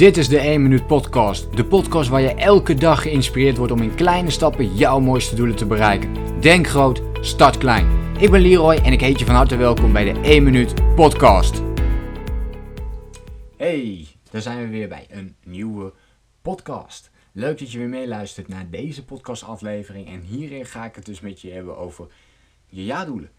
Dit is de 1 Minuut Podcast. De podcast waar je elke dag geïnspireerd wordt om in kleine stappen jouw mooiste doelen te bereiken. Denk groot, start klein. Ik ben Leroy en ik heet je van harte welkom bij de 1 Minuut Podcast. Hey, daar zijn we weer bij een nieuwe podcast. Leuk dat je weer meeluistert naar deze podcastaflevering. En hierin ga ik het dus met je hebben over je jaardoelen.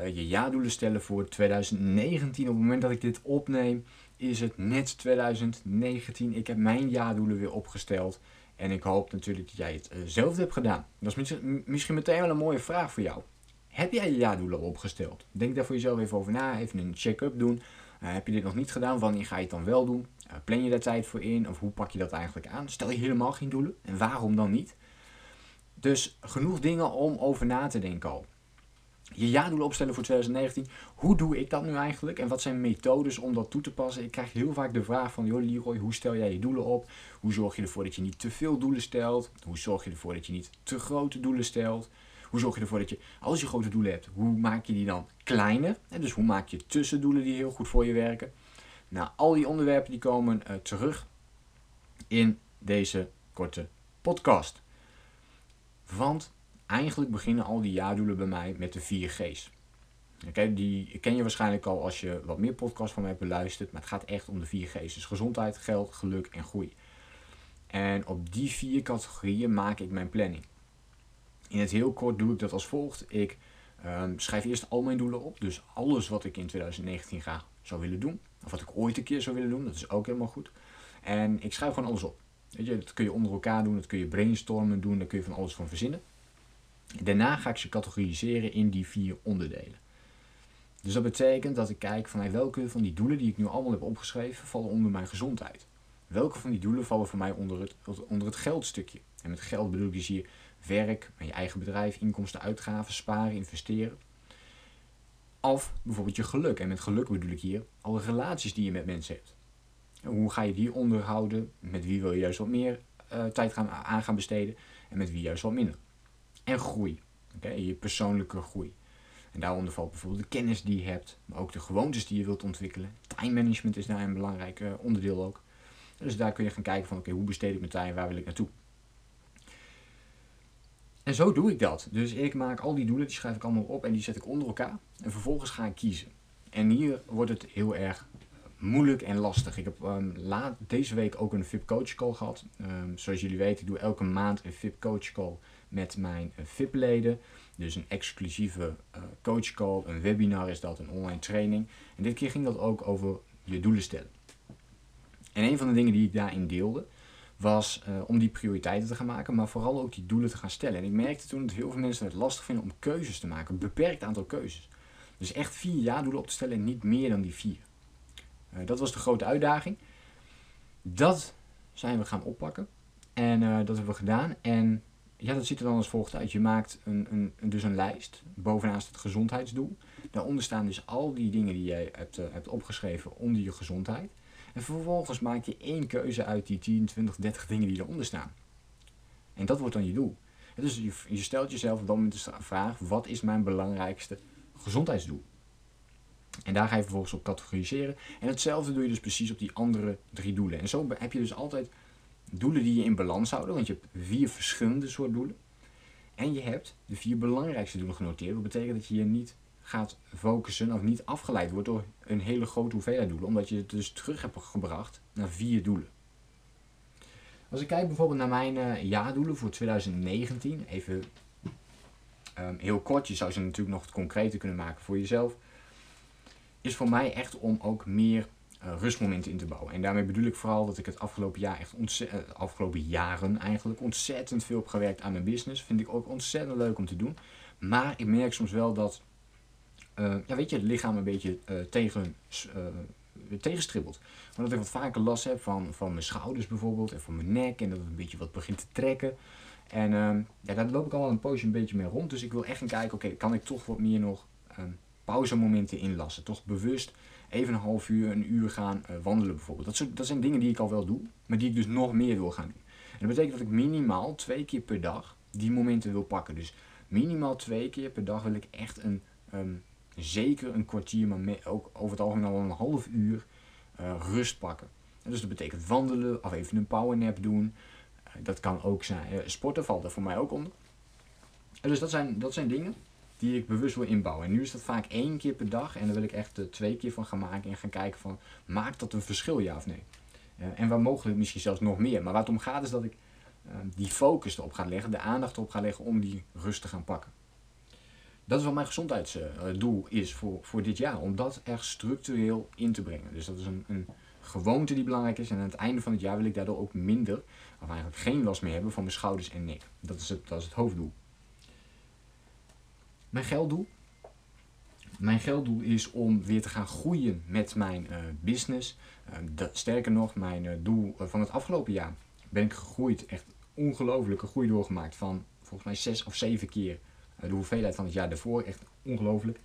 Uh, je jaardoelen stellen voor 2019. Op het moment dat ik dit opneem, is het net 2019. Ik heb mijn jaardoelen weer opgesteld. En ik hoop natuurlijk dat jij hetzelfde eh, hebt gedaan. Dat is misschien meteen wel een mooie vraag voor jou. Heb jij je jaardoelen opgesteld? Denk daar voor jezelf even over na. Even een check-up doen. Uh, heb je dit nog niet gedaan? Wanneer ga je het dan wel doen? Plan je daar tijd voor in? Of hoe pak je dat eigenlijk aan? Stel je helemaal geen doelen? En waarom dan niet? Dus genoeg dingen om over na te denken al je jaardoelen opstellen voor 2019. Hoe doe ik dat nu eigenlijk? En wat zijn methodes om dat toe te passen? Ik krijg heel vaak de vraag van, joh Leroy, hoe stel jij je doelen op? Hoe zorg je ervoor dat je niet te veel doelen stelt? Hoe zorg je ervoor dat je niet te grote doelen stelt? Hoe zorg je ervoor dat je, als je grote doelen hebt, hoe maak je die dan kleiner? En dus hoe maak je tussendoelen die heel goed voor je werken? Nou, al die onderwerpen die komen uh, terug in deze korte podcast. Want eigenlijk beginnen al die jaardoelen bij mij met de 4 G's. Okay, die ken je waarschijnlijk al als je wat meer podcasts van mij hebt beluisterd. Maar het gaat echt om de 4 G's. Dus gezondheid, geld, geluk en groei. En op die vier categorieën maak ik mijn planning. In het heel kort doe ik dat als volgt. Ik um, schrijf eerst al mijn doelen op. Dus alles wat ik in 2019 graag zou willen doen. Of wat ik ooit een keer zou willen doen. Dat is ook helemaal goed. En ik schrijf gewoon alles op. Weet je, dat kun je onder elkaar doen. Dat kun je brainstormen doen. Daar kun je van alles van verzinnen. Daarna ga ik ze categoriseren in die vier onderdelen. Dus dat betekent dat ik kijk van welke van die doelen die ik nu allemaal heb opgeschreven vallen onder mijn gezondheid. Welke van die doelen vallen voor mij onder het, onder het geldstukje. En met geld bedoel ik dus hier werk, je eigen bedrijf, inkomsten, uitgaven, sparen, investeren. Of bijvoorbeeld je geluk. En met geluk bedoel ik hier alle relaties die je met mensen hebt. Hoe ga je die onderhouden? Met wie wil je juist wat meer uh, tijd gaan, aan gaan besteden? En met wie juist wat minder? En groei. Okay? Je persoonlijke groei. En daaronder valt bijvoorbeeld de kennis die je hebt, maar ook de gewoontes die je wilt ontwikkelen. Time management is daar een belangrijk eh, onderdeel ook. Dus daar kun je gaan kijken van oké, hoe besteed ik mijn tijd, waar wil ik naartoe? En zo doe ik dat. Dus ik maak al die doelen, die schrijf ik allemaal op en die zet ik onder elkaar. En vervolgens ga ik kiezen. En hier wordt het heel erg moeilijk en lastig. Ik heb um, laat, deze week ook een VIP coach call gehad. Um, zoals jullie weten, ik doe elke maand een VIP coach call met mijn eh, VIP-leden. Dus een exclusieve uh, coach call, een webinar is dat, een online training. En dit keer ging dat ook over je doelen stellen. En een van de dingen die ik daarin deelde, was uh, om die prioriteiten te gaan maken, maar vooral ook die doelen te gaan stellen. En ik merkte toen dat heel veel mensen het lastig vinden om keuzes te maken, een beperkt aantal keuzes. Dus echt vier jaardoelen op te stellen en niet meer dan die vier. Uh, dat was de grote uitdaging. Dat zijn we gaan oppakken. En uh, dat hebben we gedaan. En ja, dat ziet er dan als volgt uit. Je maakt een, een, dus een lijst. Bovenaan het gezondheidsdoel. Daaronder staan dus al die dingen die jij hebt, uh, hebt opgeschreven onder je gezondheid. En vervolgens maak je één keuze uit die 10, 20, 30 dingen die eronder staan. En dat wordt dan je doel. dus je, je stelt jezelf op dat moment de vraag: wat is mijn belangrijkste gezondheidsdoel? En daar ga je vervolgens op categoriseren. En hetzelfde doe je dus precies op die andere drie doelen. En zo heb je dus altijd doelen die je in balans houden, want je hebt vier verschillende soort doelen. En je hebt de vier belangrijkste doelen genoteerd. Dat betekent dat je je niet gaat focussen of niet afgeleid wordt door een hele grote hoeveelheid doelen, omdat je het dus terug hebt gebracht naar vier doelen. Als ik kijk bijvoorbeeld naar mijn uh, jaardoelen voor 2019, even um, heel kort, je zou ze natuurlijk nog concreter kunnen maken voor jezelf, is voor mij echt om ook meer uh, rustmomenten in te bouwen. En daarmee bedoel ik vooral dat ik het afgelopen jaar echt ontzettend, uh, afgelopen jaren eigenlijk ontzettend veel heb gewerkt aan mijn business. Vind ik ook ontzettend leuk om te doen. Maar ik merk soms wel dat, uh, ja weet je, het lichaam een beetje tegen, tegenstribbelt. Dat ik wat vaker last heb van, van mijn schouders bijvoorbeeld en van mijn nek en dat het een beetje wat begint te trekken. En ehm, ja, daar loop ik al een poosje een beetje mee rond. Dus ik wil echt gaan kijken, oké, kan ik toch wat meer nog um, pauzemomenten inlassen? Toch bewust even een half uur, een uur gaan uh, wandelen bijvoorbeeld. Dat, dat zijn dingen die ik al wel doe, maar die ik dus nog meer wil gaan doen. En dat betekent dat ik minimaal twee keer per dag die momenten wil pakken. Dus minimaal twee keer per dag wil ik echt een, um, zeker een kwartier, maar ook over het algemeen al een half uur uh, rust pakken. Dus dat betekent wandelen of even een powernap doen. Eh, dat kan ook zijn, eh, sporten valt er voor mij ook onder. dus dat zijn, dat zijn dingen die ik bewust wil inbouwen. En nu is dat vaak één keer per dag en daar wil ik echt twee keer van gaan maken en gaan kijken van, maakt dat een verschil ja of nee? en waar mogelijk misschien zelfs nog meer. Maar waar het om gaat is dat ik die focus erop ga leggen, de aandacht erop ga leggen om die rust te gaan pakken. Dat is wat mijn gezondheidsdoel is voor, voor dit jaar. Om dat echt structureel in te brengen. Dus dat is een, een gewoonte die belangrijk is. En aan het einde van het jaar wil ik daardoor ook minder, of eigenlijk geen last meer hebben van mijn schouders en nek. Dat is het, dat is het hoofddoel. Mijn gelddoel. Mijn gelddoel is om weer te gaan groeien met mijn uh, business. Dat, sterker nog, mijn uh, doel van het afgelopen jaar ben ik gegroeid. Echt ongelooflijke groei doorgemaakt. Van volgens mij zes of zeven keer de hoeveelheid van het jaar daarvoor. Echt ongelooflijk.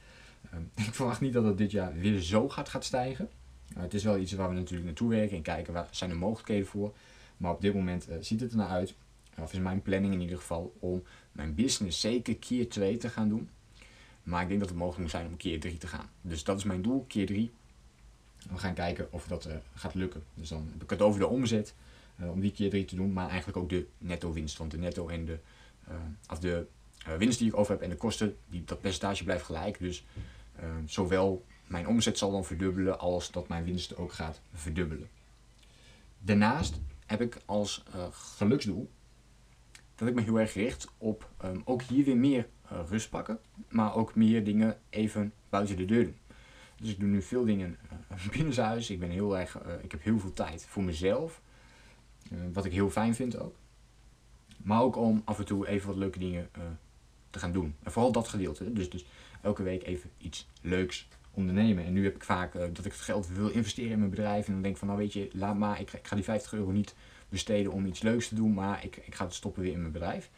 Ehm, ik verwacht niet dat het dit jaar weer zo gaat, gaat stijgen. Het is wel iets waar we natuurlijk naartoe werken en kijken waar zijn er mogelijkheden voor. Maar op dit moment ziet het er naar uit, of is mijn planning in ieder geval, om mijn business zeker keer 2 te gaan doen. Maar ik denk dat het mogelijk moet zijn om keer 3 te gaan. Dus dat is mijn doel, keer 3. We gaan kijken of dat uh, gaat lukken. Dus dan heb ik het over de omzet, om die keer 3 te doen, maar eigenlijk ook de netto winst. Want de netto en de, of de winst die ik over heb en de kosten, die, dat percentage blijft gelijk. Dus zowel mijn omzet zal dan verdubbelen als dat mijn winst ook gaat verdubbelen. Daarnaast heb ik als uh, geluksdoel dat ik me heel erg richt op um, ook hier weer meer uh, rust pakken, maar ook meer dingen even buiten de deur doen. Dus ik doe nu veel dingen uh, binnenshuis. Ik ben heel erg, ik heb heel veel tijd voor mezelf, wat ik heel fijn vind ook. Maar ook om af en toe even wat leuke dingen te gaan doen. En vooral dat gedeelte. Dus, dus elke week even iets leuks ondernemen. En nu heb ik vaak dat ik het geld wil investeren in mijn bedrijf. En dan denk ik van, nou weet je, laat maar, ik, ik ga die 50 euro niet besteden om iets leuks te doen. Maar ik, ik ga het stoppen weer in mijn bedrijf.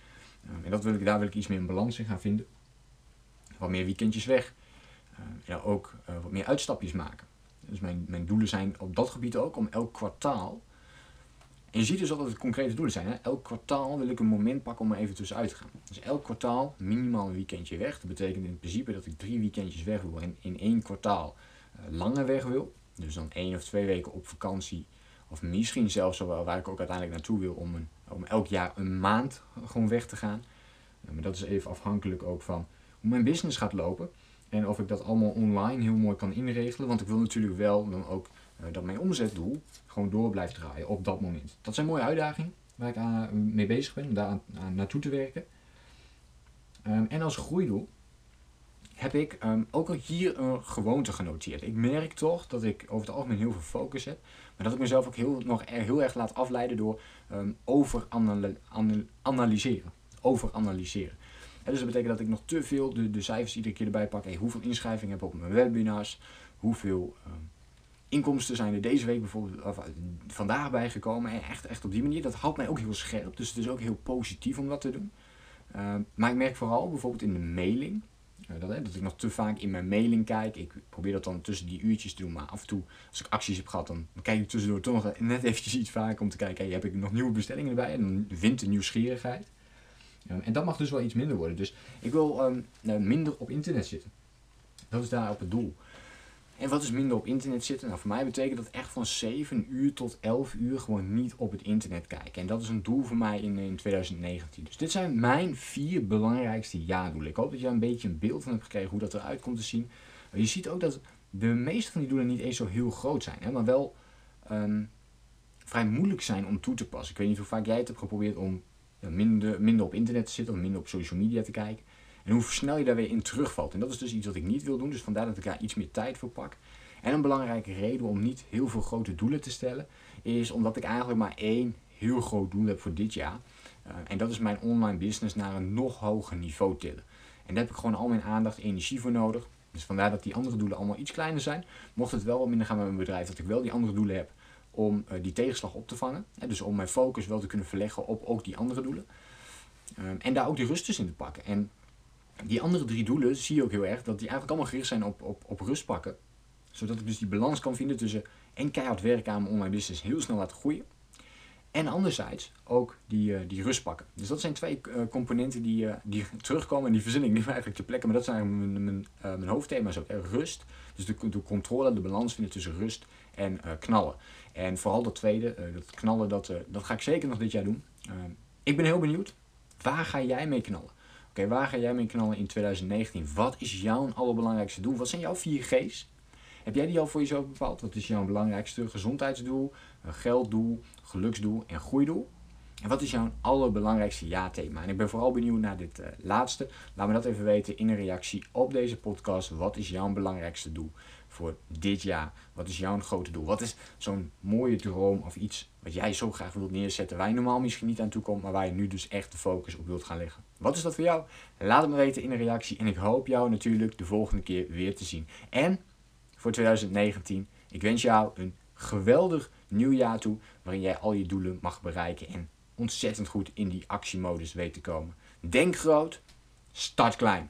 Um, en dat wil ik, daar wil ik iets meer een balans in gaan vinden. Wat meer weekendjes weg. Uh, ja, ook uh, wat meer uitstapjes maken. Dus mijn, mijn doelen zijn op dat gebied ook om elk kwartaal en je ziet dus dat het concrete doelen zijn. Hè? Elk kwartaal wil ik een moment pakken om er even tussenuit te gaan. Dus elk kwartaal minimaal een weekendje weg. Dat betekent in principe dat ik drie weekendjes weg wil en in één kwartaal uh, langer weg wil. Dus dan één of twee weken op vakantie. Of misschien zelfs wel waar ik ook uiteindelijk naartoe wil om, om elk jaar een maand gewoon weg te gaan. Uh, maar dat is even afhankelijk ook van hoe mijn business gaat lopen. En of ik dat allemaal online heel mooi kan inregelen. Want ik wil natuurlijk wel dan ook uh, dat mijn omzetdoel gewoon door blijft draaien op dat moment. Dat zijn mooie uitdagingen waar ik aan, mee bezig ben om daar naartoe te werken. Um, en als groeidoel heb ik um, ook hier een gewoonte genoteerd. Ik merk toch dat ik over het algemeen heel veel focus heb, maar dat ik mezelf ook heel, nog heel erg laat afleiden door um, overanalyseren. Overanalyseren. dus dat betekent dat ik nog te veel de, de cijfers iedere keer erbij pak. Hey, hoeveel inschrijvingen heb ik op mijn webinars? Hoeveel um, inkomsten zijn er deze week bijvoorbeeld of, eh, vandaag bijgekomen. En echt, echt op die manier. Dat houdt mij ook heel scherp. Dus het is ook heel positief om dat te doen. Uh, maar ik merk vooral bijvoorbeeld in de mailing. Uh, dat, hè, dat ik nog te vaak in mijn mailing kijk. Ik probeer dat dan tussen die uurtjes te doen. Maar af en toe, als ik acties heb gehad, dan kijk ik tussendoor toch nog net eventjes iets vaker om te kijken. Hey, heb ik nog nieuwe bestellingen erbij? En dan wint de nieuwsgierigheid. En dat mag dus wel iets minder worden. Dus ik wil um, minder op internet zitten. Dat is daar op het doel. En wat is minder op internet zitten? Nou, voor mij betekent dat echt van 7 uur tot 11 uur gewoon niet op het internet kijken. En dat is een doel voor mij in, in 2019. Dus dit zijn mijn vier belangrijkste jaardoelen. Ik hoop dat je een beetje een beeld van hebt gekregen hoe dat eruit komt te zien. Je ziet ook dat de meeste van die doelen niet eens zo heel groot zijn, hè, maar wel um, vrij moeilijk zijn om toe te passen. Ik weet niet hoe vaak jij het hebt geprobeerd om minder, minder op internet te zitten of minder op social media te kijken. En hoe snel je daar weer in terugvalt. En dat is dus iets wat ik niet wil doen. Dus vandaar dat ik daar iets meer tijd voor pak. En een belangrijke reden om niet heel veel grote doelen te stellen, is omdat ik eigenlijk maar één heel groot doel heb voor dit jaar. Uh, en dat is mijn online business naar een nog hoger niveau tillen. En daar heb ik gewoon al mijn aandacht en energie voor nodig. Dus vandaar dat die andere doelen allemaal iets kleiner zijn. Mocht het wel wat minder gaan met mijn bedrijf, dat ik wel die andere doelen heb om uh, die tegenslag op te vangen. En dus om mijn focus wel te kunnen verleggen op ook die andere doelen. Um, en daar ook die rust in te pakken. En die andere drie doelen zie je ook heel erg dat die eigenlijk allemaal gericht zijn op, op, op rust pakken. Zodat ik dus die balans kan vinden tussen en keihard werken aan mijn online business heel snel laten groeien. En anderzijds ook die, uh, die rust pakken. Dus dat zijn twee uh, componenten die, uh, die terugkomen. En die verzin ik nu eigenlijk te plekken. Maar dat zijn eigenlijk mijn, mijn, mijn hoofdthema's ook. Rust. Dus de, de controle, de balans vinden tussen rust en knallen. En vooral dat tweede, dat knallen, dat, dat ga ik zeker nog dit jaar doen. ik ben heel benieuwd. Waar ga jij mee knallen? Oké, waar ga jij mee knallen in 2019? Wat is jouw allerbelangrijkste doel? Wat zijn jouw vier G's? Heb jij die al voor jezelf bepaald? Wat is jouw belangrijkste gezondheidsdoel, gelddoel, geluksdoel en groeidoel? En wat is jouw allerbelangrijkste ja-thema? En ik ben vooral benieuwd naar dit uh, laatste. Laat me dat even weten in een reactie op deze podcast. Wat is jouw belangrijkste doel voor dit jaar? Wat is jouw grote doel? Wat is zo'n mooie droom of iets wat jij zo graag wilt neerzetten, waar je normaal misschien niet aan toe komt, maar waar je nu dus echt de focus op wilt gaan leggen? Wat is dat voor jou? Laat het me weten in een reactie en ik hoop jou natuurlijk de volgende keer weer te zien. En voor 2019, ik wens jou een geweldig nieuwjaar toe, waarin jij al je doelen mag bereiken en ontzettend goed in die actiemodus weet te komen. Denk groot, start klein.